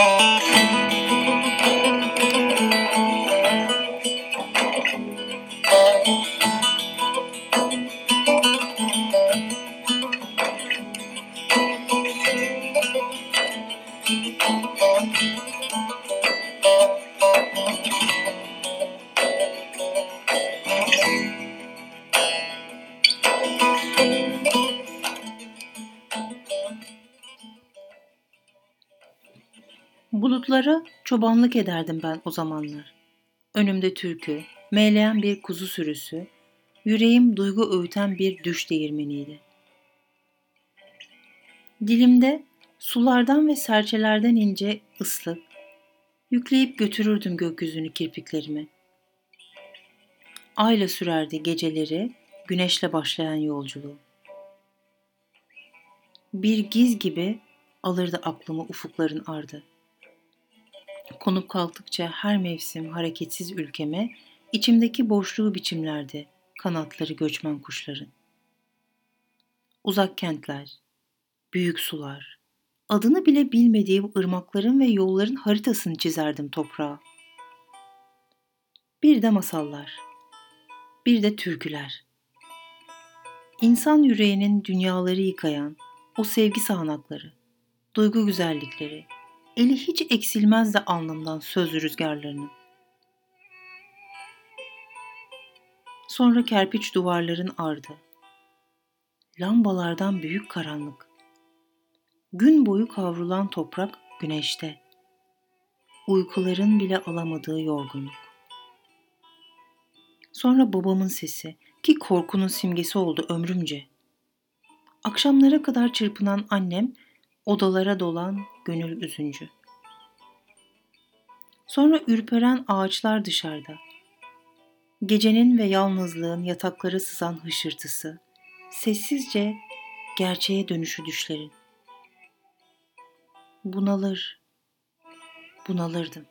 Oh. Bulutlara çobanlık ederdim ben o zamanlar. Önümde türkü, meyleyen bir kuzu sürüsü, yüreğim duygu öğüten bir düş değirmeniydi. Dilimde sulardan ve serçelerden ince ıslık, yükleyip götürürdüm gökyüzünü kirpiklerimi. Ayla sürerdi geceleri, güneşle başlayan yolculuğu. Bir giz gibi alırdı aklımı ufukların ardı. Konup kalktıkça her mevsim hareketsiz ülkeme, içimdeki boşluğu biçimlerdi kanatları göçmen kuşların. Uzak kentler, büyük sular, adını bile bilmediğim ırmakların ve yolların haritasını çizerdim toprağa. Bir de masallar, bir de türküler. İnsan yüreğinin dünyaları yıkayan o sevgi sağanakları, duygu güzellikleri, eli hiç eksilmez de alnımdan söz rüzgarlarının. Sonra kerpiç duvarların ardı. Lambalardan büyük karanlık. Gün boyu kavrulan toprak güneşte. Uykuların bile alamadığı yorgunluk. Sonra babamın sesi ki korkunun simgesi oldu ömrümce. Akşamlara kadar çırpınan annem odalara dolan gönül üzüncü. Sonra ürperen ağaçlar dışarıda. Gecenin ve yalnızlığın yataklara sızan hışırtısı, sessizce gerçeğe dönüşü düşlerin. Bunalır, bunalırdım.